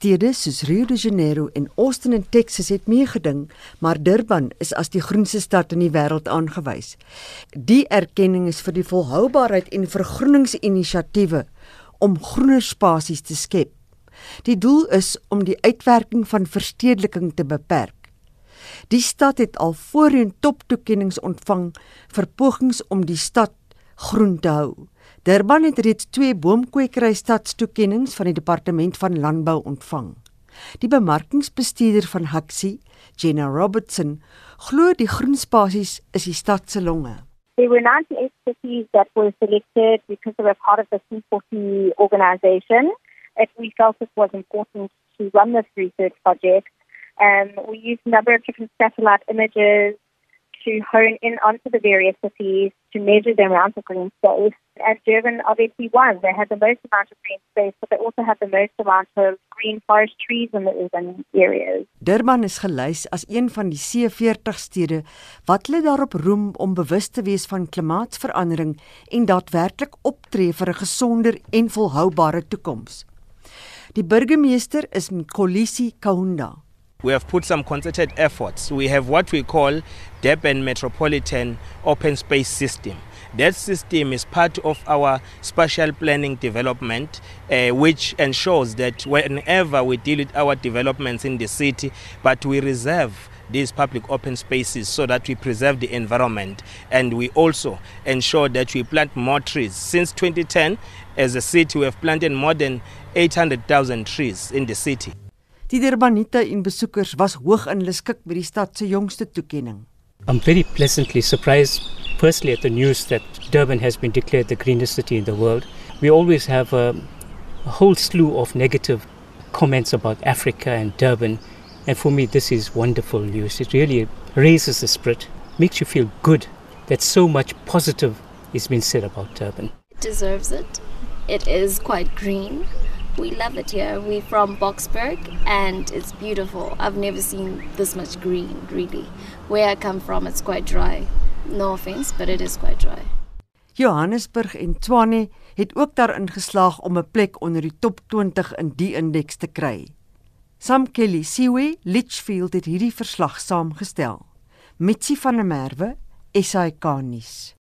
Stede soos Rio de Janeiro en Austin in Texas het meegeding, maar Durban is as die groenste stad in die wêreld aangewys. Die erkenning is vir die volhoubaarheid en vergroeningsinisiatiewe om groener spasies te skep. Die doel is om die uitwerking van verstedeliking te beperk. Die stad het al voorheen toptoekennings ontvang vir pogings om die stad groen te hou. Durban het reeds twee boomkwekery stadstoekennings van die departement van landbou ontvang. Die bemarkingsbestuurder van Huxley, Jenna Robertson, glo die groen spasies is die stad se longe. There were 98 cities that were selected because they were part of the C40 organization. And we felt it was important to run this research project. Um, we used a number of different satellite images to hone in onto the various cities to measure the amount of green space. And Durban obviously won. They had the most amount of green space, but they also had the most amount of green forest trees in the urban areas. Durban is gelys as een van die C40 stede wat hulle daarop roem om bewus te wees van klimaatsverandering en daadwerklik optree vir 'n gesonder en volhoubare toekoms. Die burgemeester is Mkolisi Kaunda. We have put some concerted efforts. We have what we call Durban Metropolitan Open Space System. That system is part of our spatial planning development, uh, which ensures that whenever we deal with our developments in the city, but we reserve these public open spaces so that we preserve the environment and we also ensure that we plant more trees. Since 2010, as a city, we have planted more than 800,000 trees in the city. Die Durbanite en besoekers was hoog in hulle skik by die stad se jongste toekenning. I'm very pleasantly surprised firstly at the news that Durban has been declared the greenest city in the world. We always have a, a whole slew of negative comments about Africa and Durban and for me this is wonderful news. It really raises the spirit, makes you feel good that so much positive is being said about Durban. It deserves it. It is quite green. We love it here. We're from Boxburg and it's beautiful. I've never seen this much green, really. Where I come from, it's quite dry. No offense, but it is quite dry. Johannesburg en Tshwane het ook daarin geslaag om 'n plek onder die top 20 in die indeks te kry. Sam Kelly Siwe Litchfield het hierdie verslag saamgestel. Mitsi van der Merwe, SAK nuus.